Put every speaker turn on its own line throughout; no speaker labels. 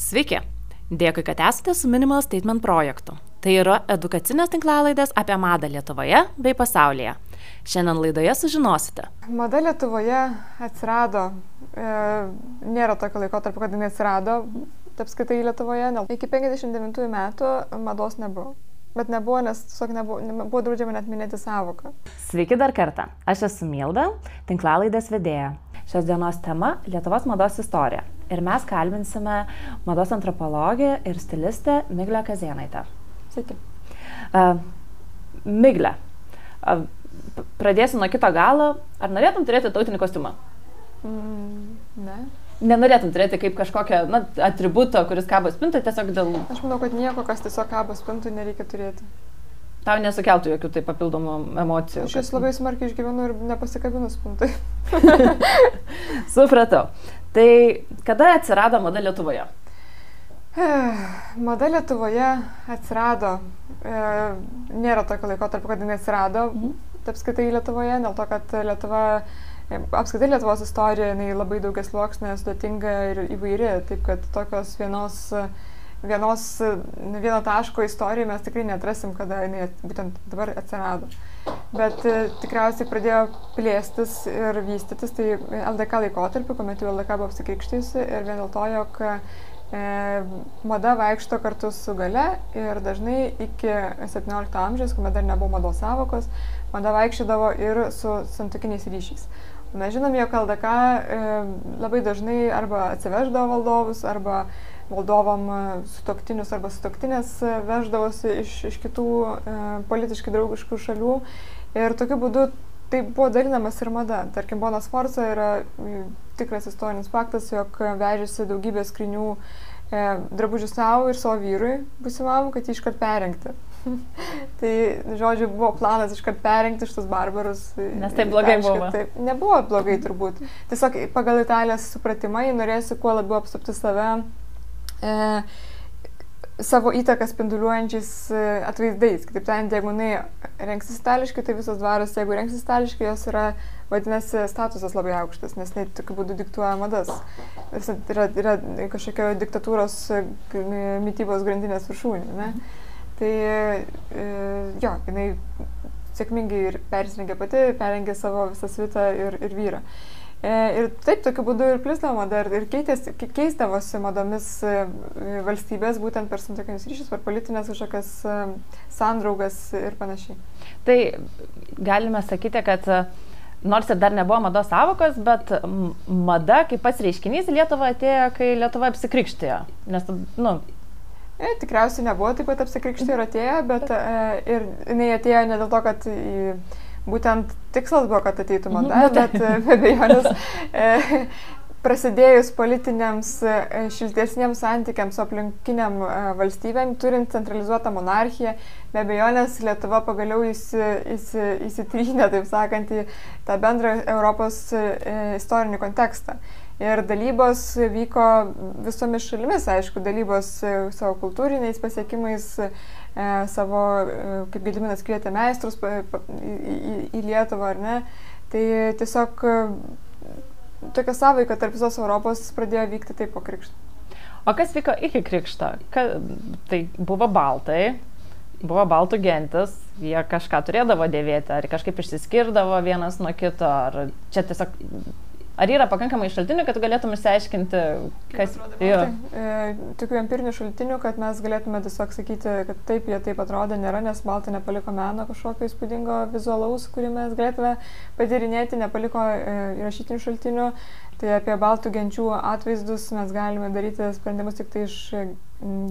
Sveiki! Dėkui, kad esate su Minimal Statement projektu. Tai yra edukacinės tinklalaidės apie madą Lietuvoje bei pasaulyje. Šiandien laidoje sužinosite.
Mada Lietuvoje atsirado, e, nėra tokio laiko tarp, kad jinai atsirado, apskaitai Lietuvoje, nes iki 59 metų mados nebuvo. Bet nebuvo, nes tiesiog nebuvo, nebuvo draudžiama net minėti savoką.
Sveiki dar kartą. Aš esu Milda, tinklalaidės vedėja. Šios dienos tema - Lietuvos mados istorija. Ir mes kalbinsime mados antropologę ir stilistę Miglę Kazienaitę.
Sveiki.
Uh, Miglė, uh, pradėsiu nuo kito galo. Ar norėtum turėti tautinį kostiumą?
Mm, ne.
Nenorėtum turėti kaip kažkokią na, atributą, kuris kabo spintai tiesiog dėl...
Aš manau, kad nieko, kas tiesiog kabo spintų, nereikia turėti.
Tau nesukeltų jokių tai papildomų emocijų.
Aš jas labai smarkiai išgyvenu ir nepasikabinu spintai.
Supratau. Tai kada atsirado mada Lietuvoje?
Mada Lietuvoje atsirado, e, nėra tokio laiko tarp, kad jinai atsirado, mhm. apskaitai Lietuvoje, dėl to, kad Lietuva, e, apskaitai Lietuvos istorija, jinai labai daugias sluoksnė, sudėtinga ir įvairi, taip kad tokios vienos, vienos, vieno taško istorijai mes tikrai netrasim, kada jinai būtent dabar atsirado. Bet e, tikriausiai pradėjo plėstis ir vystytis, tai LDK laikotarpiu, kuomet jau LDK buvo apsikrikštyjusi ir vien dėl to, jog e, mada vaikšto kartu su gale ir dažnai iki 17 amžiaus, kuomet dar nebuvo mados savokos, mada vaikščiodavo ir su santokiniais ryšiais. Mes žinom, jog LDK e, labai dažnai arba atsiveždavo valdovus, arba valdovam e, sutoktinius arba sutoktinės e, veždavosi iš, iš kitų e, politiškai draugiškų šalių. Ir tokiu būdu tai buvo dalinamas ir mada. Tarkim, Bonas Forza yra tikras istorinis faktas, jog vežėsi daugybę skrinių e, drabužių savo ir savo vyrui, busimam, kad jį iškart perengti. tai, žodžiu, buvo planas iškart perengti šitus barbarus.
Nes tai blogai aišku, buvo.
Taip, nebuvo blogai turbūt. Tiesiog pagal Italijos supratimą jį norėsi kuo labiau apsupti save e, savo įtaką spinduliuojančiais e, atvaizdais. Kitaip tariant, jeigu jinai rengsis itališkai, tai visos dvaros, jeigu rengsis itališkai, jos yra, vadinasi, statusas labai aukštas, nes tai tokiu būdu diktuoja madas. Yra, yra kažkokio diktatūros e, mytybos grandinės viršūnė. Ne? Tai e, jo, jinai sėkmingai ir persirengė pati, perengė savo visą svitą ir, ir vyrą. E, ir taip, tokiu būdu ir plisdavo mada ir, ir keitės, keisdavosi madomis e, valstybės būtent per santokinius ryšius, per politinės kažkokias e, sandraugas ir panašiai.
Tai galime sakyti, kad nors ir dar nebuvo mados savokos, bet mada kaip pats reiškinys į Lietuvą atėjo, kai Lietuva apsikrikštėjo. Nes, nu,
E, tikriausiai nebuvo taip pat apsikrikštė ir atėjo, bet e, ir jinai atėjo ne dėl to, kad į, būtent tikslas buvo, kad ateitų mada, mhm. bet e, be abejonės e, prasidėjus politiniams e, šiltesniems santykiams su aplinkiniam e, valstybėm, turint centralizuotą monarchiją, be abejonės Lietuva pagaliau įsi, įsi, įsitrynė, taip sakant, į tą bendrą Europos istorinį kontekstą. Ir dalybos vyko visomis šalimis, aišku, dalybos savo kultūriniais pasiekimais, savo, e, kaip Gediminas kvietė meistrus į, Lietuvą, ar ne. Tai tiesiog e, tokia sąveika tarp visos Europos pradėjo vykti taip po krikšto.
O kas vyko iki krikšto? Ka, tai buvo baltai, buvo baltų gentis, jie kažką turėdavo dėvėti, ar kažkaip išsiskirdavo vienas nuo kito, ar čia tiesiog Ar yra pakankamai šaltinių, kad galėtum išsiaiškinti, kas...
Jo. Tai, e, tokių empirinių šaltinių, kad mes galėtume tiesiog sakyti, kad taip jie taip atrodė, nėra, nes Baltai nepaliko meno kažkokio įspūdingo vizualaus, kurį mes galėtume patirinėti, nepaliko e, rašytinių šaltinių. Tai apie baltų genčių atvaizdus mes galime daryti sprendimus tik tai iš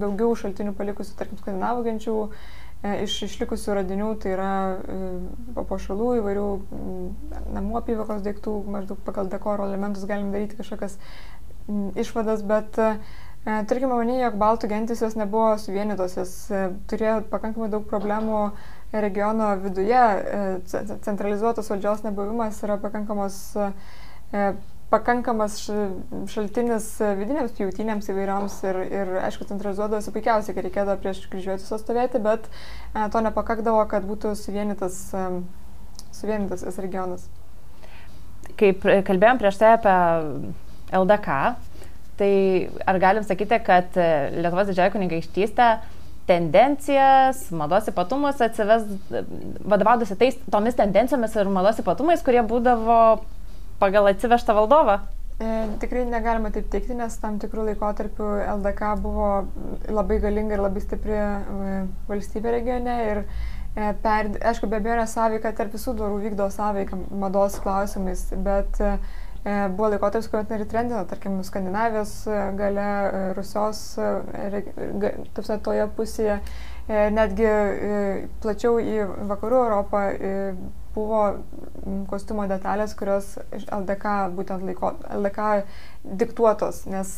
daugiau šaltinių palikusių, tarkim, skandinavų genčių iš išlikusių radinių, tai yra e, papuošalų įvairių namų apyvokos daiktų, maždaug pagal dekoro elementus galim daryti kažkokias išvadas, bet e, turime manyti, jog baltų gentis jos nebuvo suvienytos, jos turėjo pakankamai daug problemų regiono viduje, centralizuotos valdžios nebuvimas yra pakankamos pakankamas šaltinis vidinėms pjautynėms įvairioms ir, ir aišku, centralizuodavosi puikiausiai, kai reikėdavo prieš kryžiuotis stovėti, bet e, to nepakakdavo, kad būtų suvienytas, e, suvienytas tas regionas.
Kaip kalbėjom prieš tai apie LDK, Tai ar galim sakyti, kad Lietuvos didžioji kunigaikštystė tendencijas, mados ypatumus atsives, vadovaudosi tais, tomis tendencijomis ir mados ypatumais, kurie būdavo pagal atsivežtą valdovą?
E, tikrai negalima taip teikti, nes tam tikrų laikotarpių LDK buvo labai galinga ir labai stipri e, valstybė regione ir e, per, aišku, be abejo, sąveika tarp visų dvarų vykdo sąveiką mados klausimais, bet buvo laikotarpis, kuomet ir trendino, tarkim, Skandinavijos gale, Rusijos, tapsne, toje pusėje, netgi plačiau į vakarų Europą buvo kostiumo detalės, kurios LDK būtent laiko, LDK diktuotos, nes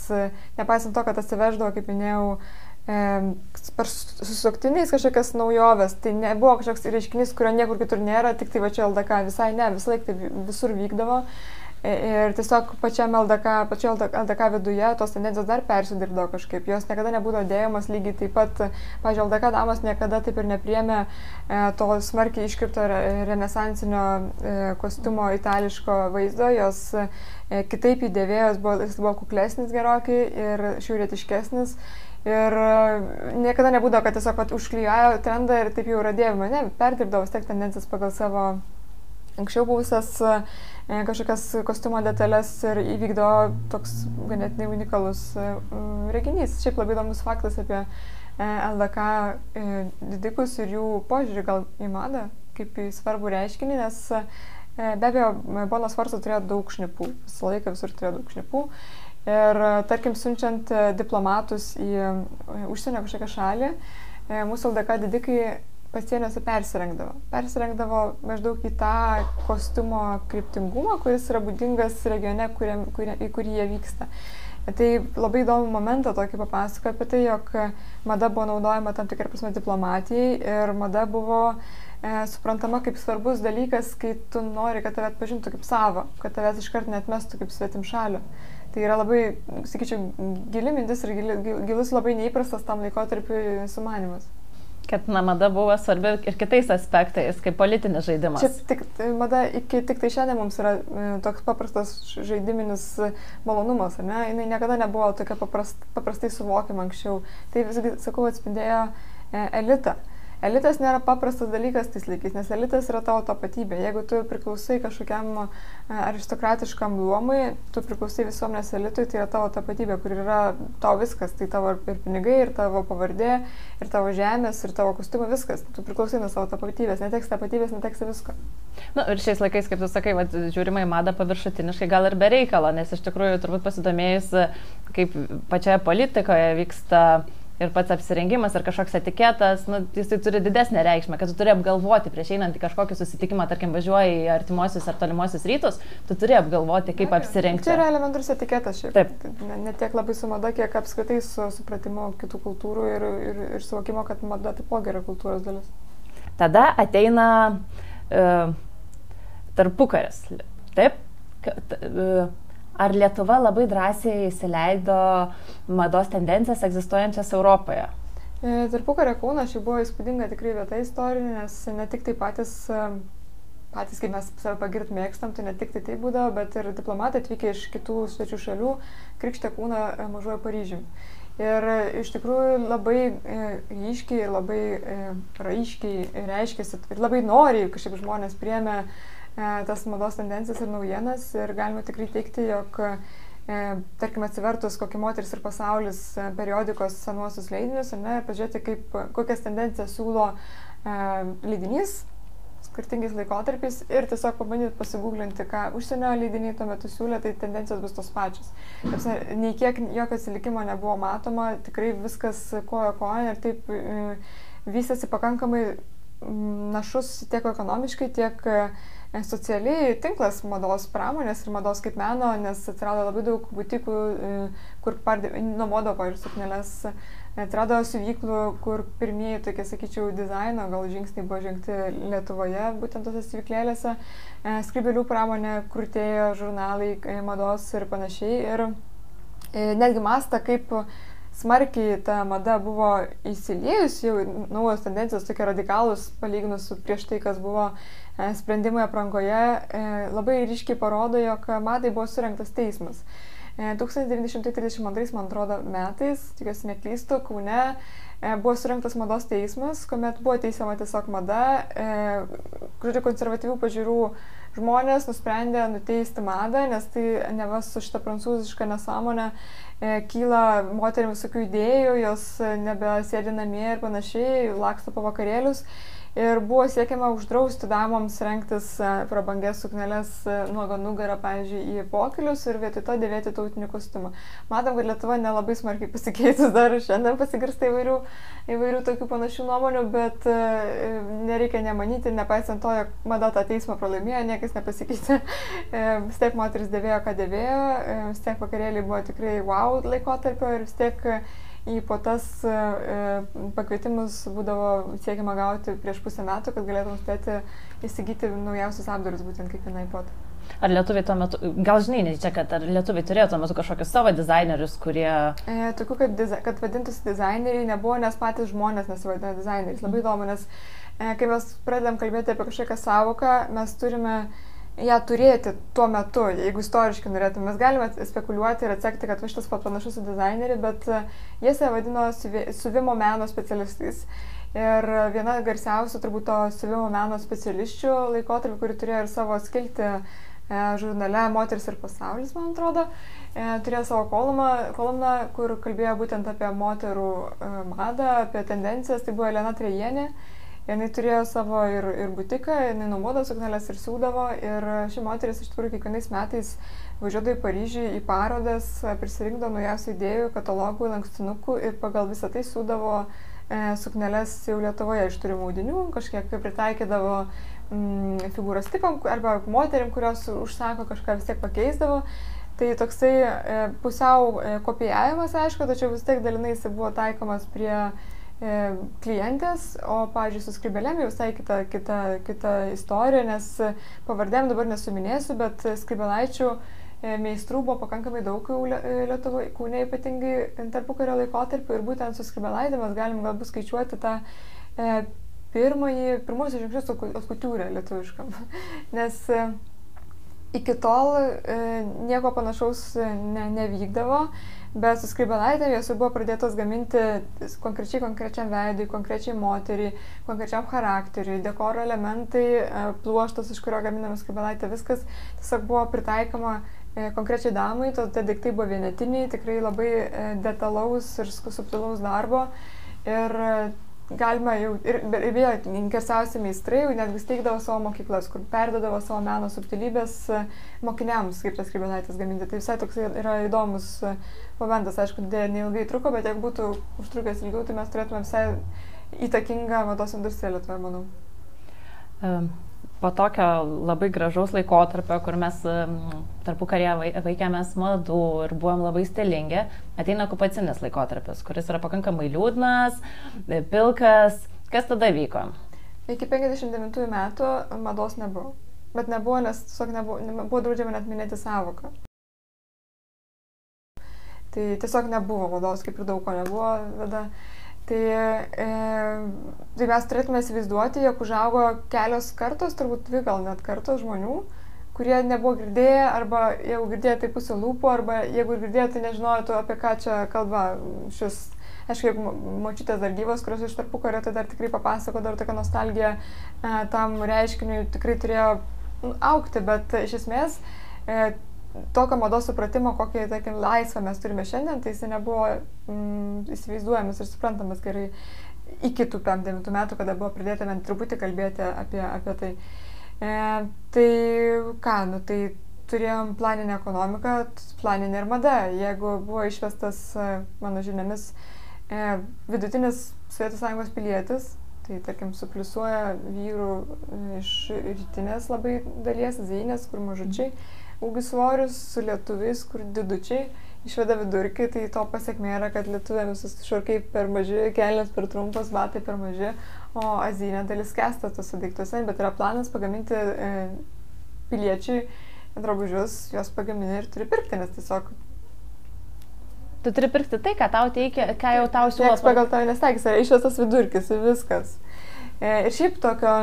nepaisant to, kad atsiveždavo, kaip minėjau, per susuktiniais kažkokias naujoves, tai nebuvo kažkoks reiškinys, kurio niekur kitur nėra, tik tai va čia LDK visai ne, visą laiką tai visur vykdavo. Ir tiesiog pačiam LDK, pačio LDK viduje tos tendencijos dar persidirbdavo kažkaip. Jos niekada nebūdavo dėjamas lygiai taip pat, pažiūrėjau, LDK damos niekada taip ir nepriemė e, to smarkiai iškirto renesansinio e, kostiumo itališko vaizdo. Jos e, kitaip įdėvėjos, buvo, jis buvo kuklesnis gerokai ir šiaurietiškesnis. Ir niekada nebūdavo, kad tiesiog užklyjojo trendą ir taip jau radėjimą. Ne, perdirbdavo vis tiek tendencijas pagal savo anksčiau buvusias E, kažkokias kostiumo detalės ir įvykdo toks ganėtinai unikalus e, reginys. Šiaip labai įdomus faktas apie e, LDK didikus ir jų požiūrį gal į madą, kaip į svarbų reiškinį, nes be abejo, Bonas Varsas turėjo daug šnipų, visą laiką visur turėjo daug šnipų. Ir tarkim, siunčiant diplomatus į užsienio kažkokią šalį, mūsų LDK didikai pasieniuose persirengdavo. Persirengdavo maždaug į tą kostiumo kryptingumą, kuris yra būdingas regione, kurie, kurie, į kurį jie vyksta. Tai labai įdomų momentą tokį papasakoju apie tai, jog mada buvo naudojama tam tikrą prasme diplomatijai ir mada buvo e, suprantama kaip svarbus dalykas, kai tu nori, kad tave atpažintų kaip savo, kad tavęs iškart netmestų kaip svetim šaliu. Tai yra labai, sakyčiau, gili mintis ir gilus labai neįprastas tam laikotarpiu sumanimas.
Kad na, mada buvo svarbi ir kitais aspektais, kaip politinis žaidimas.
Čia tik, tai mada iki tik tai šiandien mums yra e, toks paprastas žaidiminis malonumas, ar ne? Jis niekada nebuvo tokia paprast, paprastai suvokiama anksčiau. Tai visgi, sakau, atspindėjo e, elitą. Elitas nėra paprastas dalykas tais laikais, nes elitas yra tavo tapatybė. Jeigu tu priklausai kažkokiam e, aristokratiškam luomui, tu priklausai visuomenės elitui, tai yra tavo tapatybė, kur yra tavo viskas. Tai tavo ir pinigai, ir tavo pavardė, ir tavo žemės, ir tavo kostiumai, viskas. Tu priklausai nuo savo tapatybės, neteks tapatybės, neteks visko.
Na ir šiais laikais, kaip tu sakai, va, žiūrima į madą paviršutiniškai gal ir be reikalo, nes iš tikrųjų turbūt pasidomėjus, kaip pačioje politikoje vyksta ir pats apsirengimas ar kažkoks etiketas, nu, jisai turi didesnę reikšmę, kad tu turi apgalvoti prieš einant į kažkokį susitikimą, tarkim, važiuoji į artimuosius ar tolimuosius rytus, tu turi apgalvoti, kaip apsirengti.
Tai yra elementarus etiketas šiaip. Taip. Ne, ne tiek labai su mada, kiek apskritai su supratimu kitų kultūrų ir, ir, ir suvokimo, kad mada taipogi yra kultūros dalis.
Tada ateina uh, tarpukaris. Taip? Kad, uh, ar Lietuva labai drąsiai įsileido mados tendencijas egzistuojančias Europoje?
E, Tarpukario Kaunas šiaip buvo įspūdinga tikrai vieta istorinė, nes ne tik tai patys, e, patys kaip mes save pagirt mėgstam, tai ne tik tai tai būdavo, bet ir diplomatai atvykę iš kitų svečių šalių krikštė kūną e, mažojo Paryžiumi. Ir iš tikrųjų labai ryškiai ir labai raiškiai reiškėsi ir labai noriai kažkaip žmonės priemė tas mados tendencijas ir naujienas ir galima tikrai teikti, jog e, tarkim atsivertus kokį moteris ir pasaulis e, periodikos senuosius leidinius, ne, pažiūrėti, kaip, kokias tendencijas siūlo leidinys skirtingais laikotarpiais ir tiesiog pabandyti pasigūglinti, ką užsienio leidiniai tuo metu siūlė, tai tendencijos bus tos pačios. Taip, nei kiek jokio atsilikimo nebuvo matoma, tikrai viskas kojo kojo ir taip vystėsi pakankamai našus tiek ekonomiškai, tiek socialiai tinklas mados pramonės ir mados kaip meno, nes atsirado labai daug butikų, e, kur nuomodavo ir suknelės, atsirado siuvyklų, kur pirmieji tokie, sakyčiau, dizaino gal žingsniai buvo žengti Lietuvoje, būtent tose siuvyklėlėse, e, skribelių pramonė, krūtėjo žurnalai e, mados ir panašiai. Ir netgi mastą, kaip smarkiai ta mada buvo įsiliejus, jau naujos tendencijos tokie radikalus, palyginus su prieš tai, kas buvo sprendimai aprangoje, e, labai ryškiai parodo, jog madai buvo surinktas teismas. 1932, man atrodo, metais, tikiuosi neklystu, Kaune buvo surinktas mados teismas, kuomet buvo teisiama tiesiog mada, žodžiu, konservatyvių pažiūrų žmonės nusprendė nuteisti madą, nes tai ne vas su šitą prancūzišką nesąmonę e, kyla moterim visokių idėjų, jos nebesėdi namie ir panašiai, laksto po vakarėlius ir buvo siekiama uždrausti damoms rengtis e, prabangės sukneles e, nuogo nugarą, pavyzdžiui, į pokelius ir vietoj to dėvėti tautinį kostiumą. Matom, kad Lietuva nelabai smarkiai pasikeitus dar šiandien pasigirsta įvairių, įvairių tokių panašių nuomonių, bet e, nereikia nemanyti, nepaisant to, jog mada tą teismą pralaimėjo, niekas nepasikeitė. Vis tiek moteris dėvėjo, ką dėvėjo, vis tiek vakarėliai buvo tikrai wow laikotarpio ir vis tiek į po tas e, e, pakvietimus būdavo siekiama gauti prieš pusę metų, kad galėtum spėti įsigyti naujausius apdarus būtent kiekvienai pot.
Ar lietuviai tuo metu, gal žinai, ne čia, kad ar lietuviai turėjo tuo metu kažkokius savo dizainerius, kurie...
E, tokių, kad, diza, kad vadintųsi dizaineriai, nebuvo, nes patys žmonės nesivadina dizaineriais. Labai įdomu, nes e, kai mes pradedam kalbėti apie kažkokią savoką, mes turime e, ją turėti tuo metu, jeigu istoriškai norėtume. Mes galime spekuliuoti ir atsekti, kad šitas pat panašus į dizainerį, bet e, jie save vadino siuvimo meno specialistais. Ir viena garsiausių turbūt to siuvimo meno specialisčių laikotarpį, kuri turėjo ir savo skilti e, žurnale Moteris ir pasaulis, man atrodo, e, turėjo savo kolumną, kolumną, kur kalbėjo būtent apie moterų madą, apie tendencijas, tai buvo Elena Trejienė. Jinai turėjo savo ir, ir butiką, jinai nuomodo suknelės ir siūdavo. Ir ši moteris iš tikrųjų kiekvienais metais važiuodavo į Paryžių į parodas, prisirinkdavo naujausių idėjų, katalogų, lankstinukų ir pagal visą tai siūdavo e, suknelės jau Lietuvoje iš turimų audinių, kažkiek pritaikydavo mm, figūros tipam arba moterim, kurios užsako kažką vis tiek pakeisdavo. Tai toksai e, pusiau e, kopijavimas, aišku, tačiau vis tiek dalinai jis buvo taikomas prie klientės, o, pavyzdžiui, su skribelėm jau visai kita, kita, kita istorija, nes pavardėm dabar nesuminėsiu, bet skribelaičių e, meistrų buvo pakankamai daug Lietuvoje, kūne ypatingai tarpu kario laikotarpiu ir būtent su skribelaitė mes galim galbūt skaičiuoti tą e, pirmąjį, pirmosius žingsnius atkutūrę lietuviškam. nes e, iki tol e, nieko panašaus ne, nevykdavo. Bet su skribelaitė jos jau buvo pradėtos gaminti konkrečiai konkrečiam veidui, konkrečiai moteriai, konkrečiam charakteriui, dekoro elementai, e, pluoštas, iš kurio gaminama skribelaitė, viskas tiesiog buvo pritaikoma e, konkrečiai damai, to tie daiktai buvo vienetiniai, tikrai labai e, detalaus ir subtilaus darbo. Ir galima jau ir, ir vėl inkersiausi meistrai jau netgi steigdavo savo mokyklas, kur perdodavo savo meno subtilybės e, mokiniams, kaip tas kribinaitis gaminti. Tai visai toks yra įdomus e, momentas, aišku, dėl neilgai truko, bet jeigu būtų užtrukęs ilgiau, tai mes turėtume visai įtakingą mados industriją Lietuvoje, manau.
Um po tokio labai gražaus laikotarpio, kur mes tarpu karė vaikėmės madų ir buvom labai stilingi, ateina okupacinis laikotarpis, kuris yra pakankamai liūdnas, e, pilkas. Kas tada vyko?
Iki 59 metų mados nebuvo. Bet nebuvo, nes tiesiog nebuvo, buvo draudžiama net minėti savoką. Tai tiesiog nebuvo mados, kaip ir daug ko nebuvo. Tada Tai, e, tai mes turėtume įsivaizduoti, jog užaugo kelios kartos, turbūt dvi gal net kartos žmonių, kurie nebuvo girdėję, arba jeigu girdėjo tai pusė lūpų, arba jeigu ir girdėjo, tai nežinojo, apie ką čia kalba šis, aišku, jeigu močiutės dar gyvos, kurios iš tarpu kario, tai dar tikrai papasako, dar tokia nostalgija e, tam reiškiniui tikrai turėjo aukti, bet iš esmės e, tokio mados supratimo, kokį, tarkim, laisvę mes turime šiandien, tai jis nebuvo mm, įsivaizduojamas ir suprantamas gerai iki tų 5-9 metų, kada buvo pradėta bent truputį kalbėti apie, apie tai. E, tai ką, nu tai turėjom planinę ekonomiką, planinė ir mada. Jeigu buvo išvestas, e, mano žiniomis, e, vidutinis Sovietų sąjungos pilietis, tai tarkim supliusuoja vyrų iš rytinės labai dalies, zainės, kur mažučiai. Mm ūgis svorius su lietuviais, kur didučiai išveda vidurkį, tai to pasiekmė yra, kad lietuvėms šorkai per maži, kelnes per trumpas, batai per maži, o azinė dalis kesta tose daiktuose, bet yra planas pagaminti e, piliečiui drabužius, juos pagamini ir turi pirkti, nes tiesiog
Tu turi pirkti tai, ką tau teikia, ką jau tau siūlo.
Niekas pagal tave nestaikys, yra išvestas vidurkis ir viskas. E, ir šiaip tokio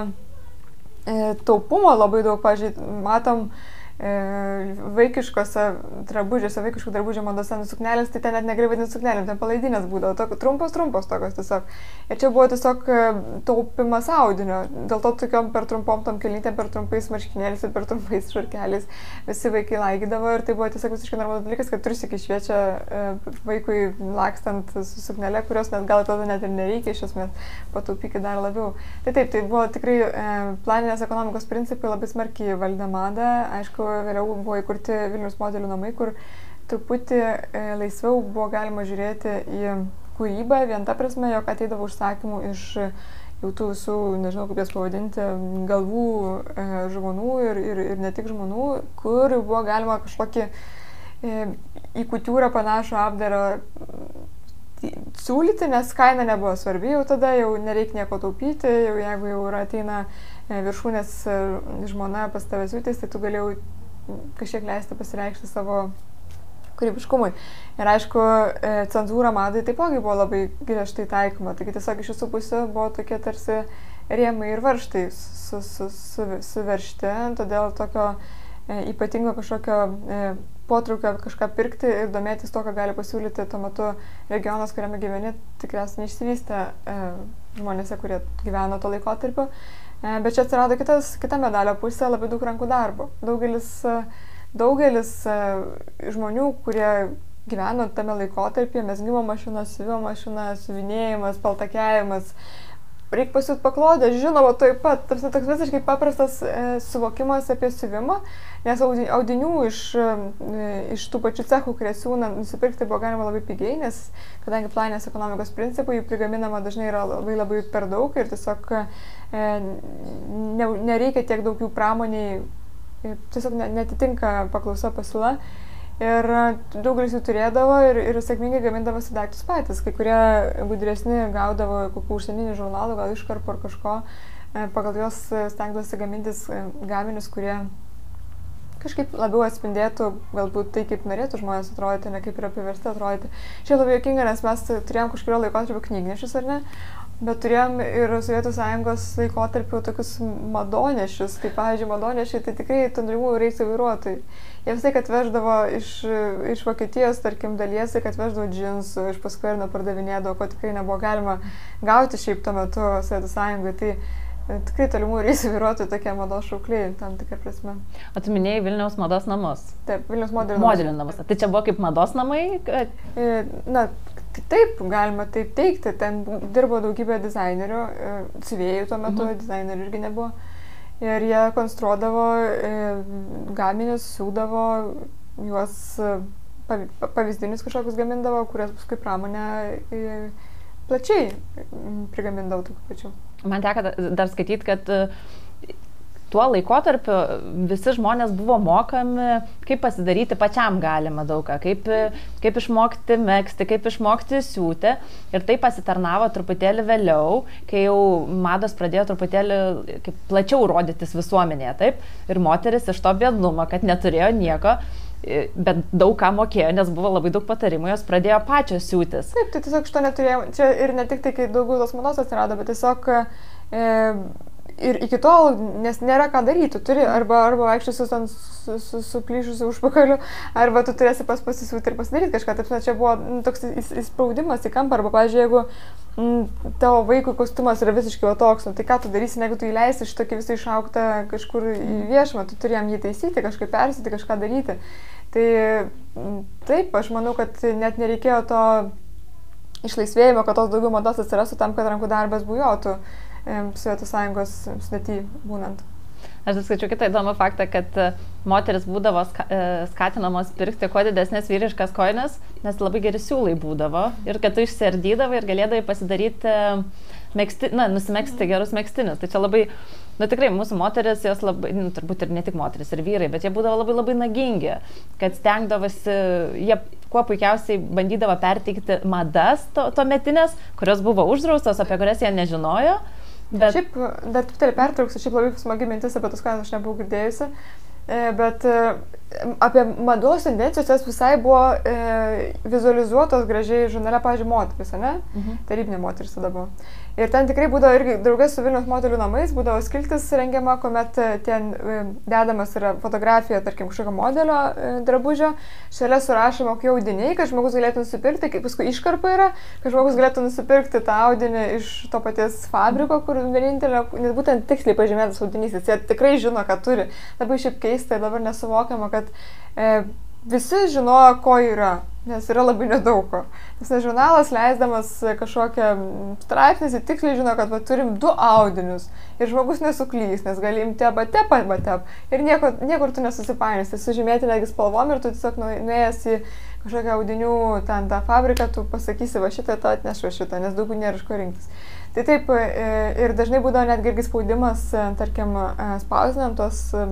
e, taupumo labai daug, pažiūrėjau, matom, e, vaikiškose drabužiuose, vaikiškų drabužių madose nu suknelės, tai ten net negali vadinti suknelėm, ten palaidinės būdavo, tok, trumpos, trumpos tokios tiesiog. Ir čia buvo tiesiog e, taupimas audinio, dėl to tokiom per trumpom tom kelytėm, per trumpais marškinėliais ir per trumpais šarkeliais visi vaikai laikydavo ir tai buvo tiesiog visiškai normalus dalykas, kad turi iki šviečia e, vaikui lakstant su suknelė, kurios net gal tada net ir nereikia iš esmės, pataupykit dar labiau. Tai taip, tai buvo tikrai e, planinės ekonomikos principai labai smarkiai valdė madą, aišku, vėliau buvo įkurti Vilnius modelių namai, kur truputį e, laisviau buvo galima žiūrėti į kūrybą, vien ta prasme, jog ateidavo užsakymų iš jau tų visų, nežinau kaip jas pavadinti, galvų e, žmonių ir, ir, ir ne tik žmonių, kur buvo galima kažkokį e, į kultūrą panašų apdarą siūlyti, nes kaina nebuvo svarbi jau tada, jau nereikia nieko taupyti, jau jeigu jau ateina viršūnės žmona pas tavęs jūtis, tai tu galėjai kažkiek leisti pasireikšti savo kūrybiškumui. Ir aišku, e, cenzūra madai taipogi buvo labai griežtai taikoma, taigi tiesiog iš visų pusių buvo tokie tarsi rėmai ir varštai su, su, su, suveršti, todėl tokio e, ypatingo kažkokio e, potraukio kažką pirkti ir domėtis to, ką gali pasiūlyti tuo metu regionas, kuriame gyveni, tikriausiai neišsivystė e, žmonėse, kurie gyveno to laikotarpiu. E, bet čia atsirado kitas, kita medalio pusė, labai daug rankų darbo. Daugelis, e, daugelis e, žmonių, kurie gyveno tame laikotarpyje, mesgymo mašina, siuvimo mašina, siuvinėjimas, paltakiavimas, reikia pasiūti paklodę, žinoma, taip pat, tarsi toks visiškai paprastas e, suvokimas apie siuvimą, nes audinių iš, e, iš tų pačių cechų, kurie siūna, nusipirkti buvo galima labai pigiai, nes kadangi planinės ekonomikos principai, jų prigaminama dažnai yra labai labai per daug ir tiesiog e, ne, nereikia tiek daug jų pramoniai, tiesiog netitinka paklausa pasiūla. Ir daugelis jų turėdavo ir, ir sėkmingai gamindavosi daiktus patys. Kai kurie gudresni gaudavo kokių užsieninių žurnalų, gal iškarpo ar kažko, e, pagal juos stengdavosi gamintis e, gaminius, kurie kažkaip labiau atspindėtų galbūt tai, kaip norėtų žmonės atrodyti, ne kaip yra priversti atrodyti. Čia labai jokinga, nes mes turėjom kažkurio laikotarpio knygnešius, ar ne? Bet turėjom ir Sovietų sąjungos laikotarpiu tokius madonešius, kaip, pavyzdžiui, madonešiai, tai tikrai tundrimų reisų vairuotojai. Jie visai atveždavo iš, iš Vokietijos, tarkim, dalies, kad atveždavo džinsų, iš ir pardavinėdavo, ko tikrai nebuvo galima gauti šiaip tuo metu Sovietų sąjungoje. Tai e, tikrai tolimų reisų vairuotojai tokie mados šaukliai, tam tikrą prasme.
Atiminėjai Vilniaus mados namus.
Taip, Vilniaus modelių namus.
Modelių namus. Tai čia buvo kaip mados namai? Kad...
E, na, Taip, galima taip teikti. Ten dirbo daugybė dizainerių, e, siuvėjų tuo metu, mhm. dizainerių irgi nebuvo. Ir jie konstruodavo e, gaminius, siūdavo juos, e, pavyzdinius kažkokius gamindavo, kurias paskui pramonė plačiai prigamindavo tokių pačių.
Man teko dar skaityti, kad tuo laikotarpiu visi žmonės buvo mokami, kaip pasidaryti pačiam galima daugą, kaip, kaip išmokti mėgsti, kaip išmokti siūti. Ir tai pasitarnavo truputėlį vėliau, kai jau mados pradėjo truputėlį plačiau rodytis visuomenėje. Taip? Ir moteris iš to bėdnumo, kad neturėjo nieko, bet daug ką mokėjo, nes buvo labai daug patarimų, jos pradėjo pačios siūtis.
Taip, tai tiesiog šito neturėjau. Čia ir ne tik tai, kai daugiau tos mados atsirado, bet tiesiog e, ir iki tol, nes nėra ką daryti, turi arba, arba vaikščiosiu ten su, su, su užpakaliu, arba tu turėsi pas pasisiūti ir pasidaryti kažką. Taip, čia buvo nu, toks įspaudimas į kampą, arba, pavyzdžiui, jeigu m, tavo vaikų kostiumas yra visiškai toks, nu, tai ką tu darysi, jeigu tu įleisi šitokį visą išauktą kažkur į viešumą, tu turi jam jį taisyti, kažkaip persiti, kažką daryti. Tai taip, aš manau, kad net nereikėjo to išlaisvėjimo, kad tos daugiau mados atsirastų tam, kad rankų darbas bujotų. Sovietų sąjungos sudėti būnant.
Aš skaičiu kitą įdomų faktą, kad e, moteris būdavo e, skatinamos pirkti kuo didesnės vyriškas koinės, nes labai geri siūlai būdavo ir kad tu išsiardydavai ir galėdavai pasidaryti, mėgsti, na, nusimėgsti gerus mėgstinius. Tai čia labai, na tikrai, mūsų moteris, jos labai, nu, turbūt ir ne tik moteris, ir vyrai, bet jie būdavo labai labai nagingi, kad stengdavosi, jie kuo puikiausiai bandydavo perteikti madas to, to metinės, kurios buvo uždraustos, apie kurias jie nežinojo
Bet... Šiaip, dar truputėlį pertrauksiu, šiaip labai smagi mintis apie tos kainas, aš nebuvau girdėjusi. E, bet e, apie mados tendencijos jos visai buvo e, vizualizuotos gražiai žurnale, pažiūrėjau, moteris, ne? Mhm. Tarybinė moteris tada buvo. Ir ten tikrai būdavo irgi draugės su Vilnius modelių namais, būdavo skiltis rengiama, kuomet e, ten e, dedamas yra fotografija, tarkim, kažkokio modelio e, drabužio, šalia surašoma, kokie audiniai, kad žmogus galėtų nusipirkti, kaip paskui iškarpa yra, kad žmogus galėtų nusipirkti tą audinį iš to paties fabriko, kur vienintelio, nes būtent tiksliai pažymėtas audinys, jis tikrai žino, ką turi. Labai šiaip keista ir dabar nesuvokiama, kad e, visi žinojo, ko yra nes yra labai nedaug ko. Nes žurnalas leisdamas kažkokią straipsnį, jis tiksliai žino, kad va, turim du audinius ir žmogus nesuklys, nes gali imti arba tep, arba tep ir nieko, niekur tu nesusipainės, tai sužymėti negi spalvom ir tu tiesiog nu, nuėjęs į kažkokią audinių ten tą fabriką, tu pasakysi va šitą, tu atnešu šitą, nes daug nėra iš ko rinktis. Tai taip, e, ir dažnai būdavo netgi irgi spaudimas, e, tarkim, e, spausdinant tos e,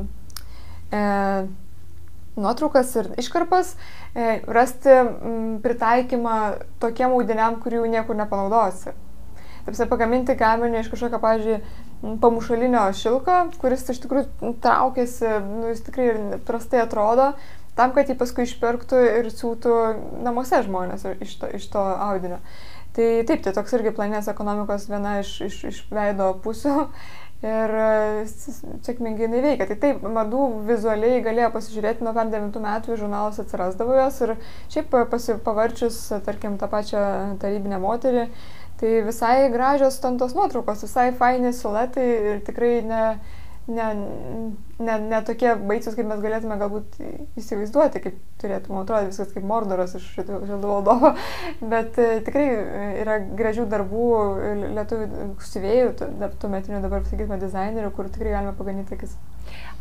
nuotraukas ir iškarpas, e, rasti m, pritaikymą tokiem audiniam, kurių niekur nepanaudosi. Taip, pagaminti gaminį iš kažkokio, pavyzdžiui, pamušalinio šilko, kuris iš tikrųjų traukiasi, nu, jis tikrai ir prastai atrodo, tam, kad jį paskui išpirktų ir siūtų namuose žmonės iš to, iš to audinio. Tai taip, tai toks irgi planės ekonomikos viena iš, iš, iš veido pusių ir e, sėkmingai jinai veikia. Tai taip, madų vizualiai galėjo pasižiūrėti nuo 9 metų žurnalas atsirasdavo jos ir šiaip pavarčius, tarkim, tą pačią tarybinę moterį, tai visai gražios ten tos nuotraukos, visai faini siluetai ir tikrai ne, ne, ne, ne tokie baisus, kaip mes galėtume galbūt įsivaizduoti, kaip turėtume atrodyti viskas kaip Mordoras iš Žydų valdovo, bet e, tikrai yra gražių darbų lietuvių siuvėjų, tų metinių dabar, sakytume, dizainerių, kur tikrai galime paganyti akis.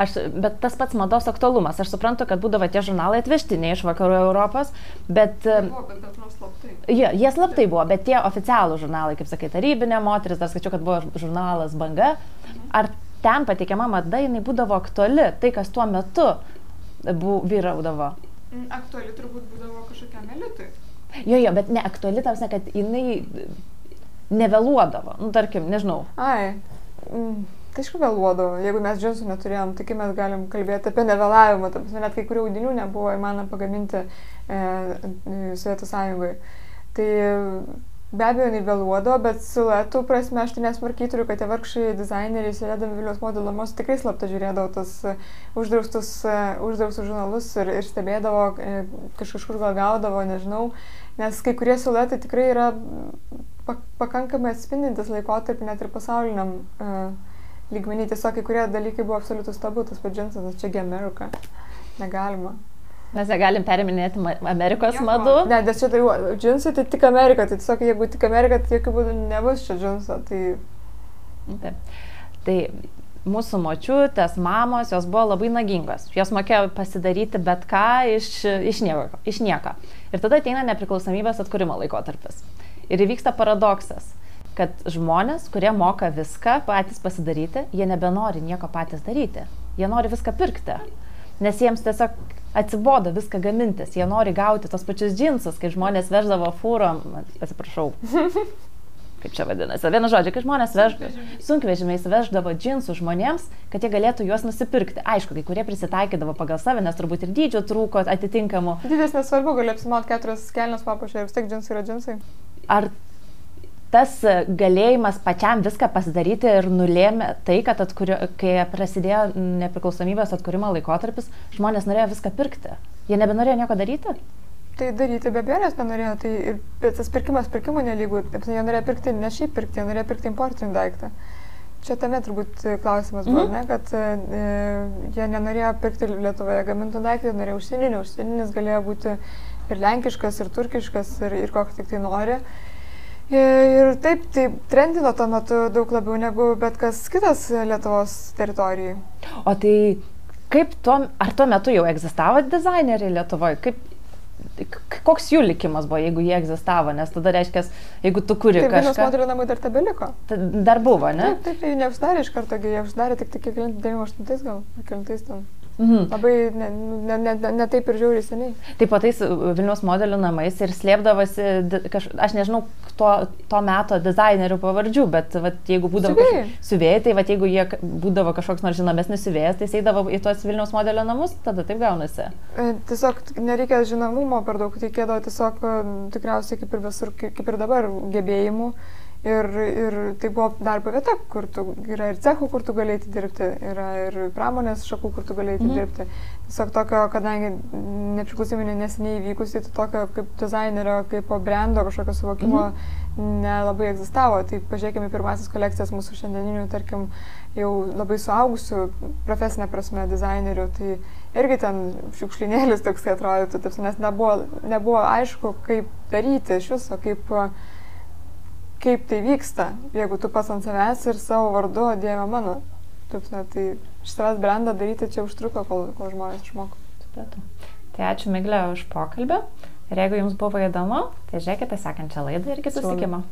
Aš, bet tas pats mados aktualumas. Aš suprantu, kad būdavo tie žurnalai atvežtiniai iš vakarų Europos, bet...
Buvo, bet, bet slaptai.
Jie, jie slaptai buvo, bet tie oficialų žurnalai, kaip sakai, tarybinė moteris, dar skaičiu, kad buvo žurnalas Banga. Ar ten pateikiama mada, jinai būdavo aktuali, tai kas tuo metu bu, vyraudavo.
Mm, aktuali turbūt būdavo kažkokiam elitui.
Jo, jo, bet ne aktuali, tarsi, kad jinai nevėluodavo. Nu, tarkim, nežinau.
Ai. Mm. Aišku, vėluodavo. Jeigu mes džinsų neturėjom, tai kaip mes galim kalbėti apie nevėlavimą. Taip, net kai kurių audinių nebuvo įmanoma pagaminti e, Sovietų sąjungoje. Tai Be abejo, jinai vėluodavo, bet siluetų prasme aš tai nesmarkiai turiu, kad tie vargšai dizaineriai, sėdėdami Vilnius modelio namus, tikrai slapta žiūrėdavo tas e, uždraustus, e, uždraustus žurnalus ir, ir stebėdavo, e, kažkur gal gaudavo, nežinau, nes kai kurie siluetai tikrai yra pakankamai atspindintis laikotarpį net ir pasauliniam uh, lygmenį. Tiesiog kai kurie dalykai buvo absoliutus tabu, tas pats džinsas, čia Amerika. Negalima.
Mes negalim periminėti Amerikos Nieko. madų.
Ne, nes čia tai džinsai, tai tik Amerika. Tai tiesiog jeigu tik Amerika, tai jokių būdų nebus čia džinso. Tai...
Taip. Tai mūsų močiutės, mamos, jos buvo labai nagingos. Jos mokėjo pasidaryti bet ką iš, iš, nieko, iš nieko. Ir tada ateina nepriklausomybės atkūrimo laikotarpis. Ir įvyksta paradoksas, kad žmonės, kurie moka viską patys pasidaryti, jie nebenori nieko patys daryti. Jie nori viską pirkti. Nes jiems tiesiog atsibodo viską gamintis, jie nori gauti tos pačius džinsus, kai žmonės veždavo fūrom, atsiprašau, kaip čia vadinasi, vienu žodžiu, kai žmonės vež, sunkvežimiais veždavo džinsus žmonėms, kad jie galėtų juos nusipirkti. Aišku, kai kurie prisitaikydavo pagal save, nes turbūt ir dydžio trūko atitinkamų.
Dydis nesvarbu, gali apsimot keturias kelnes papuošę ir vis tiek džinsai yra džinsai.
Ar tas galėjimas pačiam viską pasidaryti ir nulėmė tai, kad atkurio, kai prasidėjo nepriklausomybės atkūrimo laikotarpis, žmonės norėjo viską pirkti. Jie nebenorėjo nieko daryti?
Tai daryti be abejonės nenorėjo, tai ir tas pirkimas pirkimų nelygų, jie norėjo pirkti ne šiaip pirkti, jie norėjo pirkti importinį daiktą. Čia tame turbūt klausimas buvo, mm -hmm. ne, kad e, jie nenorėjo pirkti Lietuvoje gamintų daiktą, jie norėjo užsieninį, užsieninis galėjo būti ir lenkiškas, ir turkiškas, ir, ir kokį tik tai nori. Ir taip, tai trendino tuo metu daug labiau negu bet kas kitas Lietuvos teritorijai.
O tai kaip tuo, ar tuo metu jau egzistavo dizaineriai Lietuvoje? Kaip, koks jų likimas buvo, jeigu jie egzistavo, nes tada reiškia, jeigu tu kuri
taip, kažką... Tai moterų namai dar tebeliko.
Dar buvo, ne?
Taip, taip, jie neuždarė iš karto, jie uždarė tik tik 98 gal, 9 ten. Mhm. Labai ne, ne, ne, ne taip ir žiauriai seniai.
Taip pat tais Vilnius modelių namais ir slėpdavosi, kaž, aš nežinau to, to meto dizainerių pavardžių, bet vat, jeigu būdavo siuvėjai, tai vat, jeigu jie būdavo kažkoks nors žinomesnis siuvėjas, tai eidavo į tuos Vilnius modelio namus, tada taip gaunasi.
E, tiesiog nereikia žinomumo per daug, reikėdavo tiesiog tikriausiai kaip ir visur, kaip ir dabar gebėjimų. Ir, ir tai buvo darbo vieta, kur tu, yra ir cechų, kur tu galėjai dirbti, yra ir pramonės šakų, kur tu galėjai mhm. dirbti. Tiesiog tokio, kadangi nepriklausomai neseniai įvykusi, tai tokio kaip dizainerio, kaip brendo kažkokio suvokimo mhm. nelabai egzistavo. Tai pažiūrėkime pirmasis kolekcijas mūsų šiandieninių, tarkim, jau labai suaugusių profesinė prasme dizainerių. Tai irgi ten šiukšlinėlis toks atrodytų, nes nebuvo, nebuvo aišku, kaip daryti iš viso, kaip kaip tai vyksta, jeigu tu pats ant savęs ir savo vardu, o Dieve mano. Taip, ne, tai iš savęs brandą daryti čia užtruko, kol, kol žmonės išmoko.
Supratau. Tai ačiū Miglė už pokalbį. Ir jeigu jums buvo įdomu, tai žiūrėkite sekančią laidą ir iki susitikimo.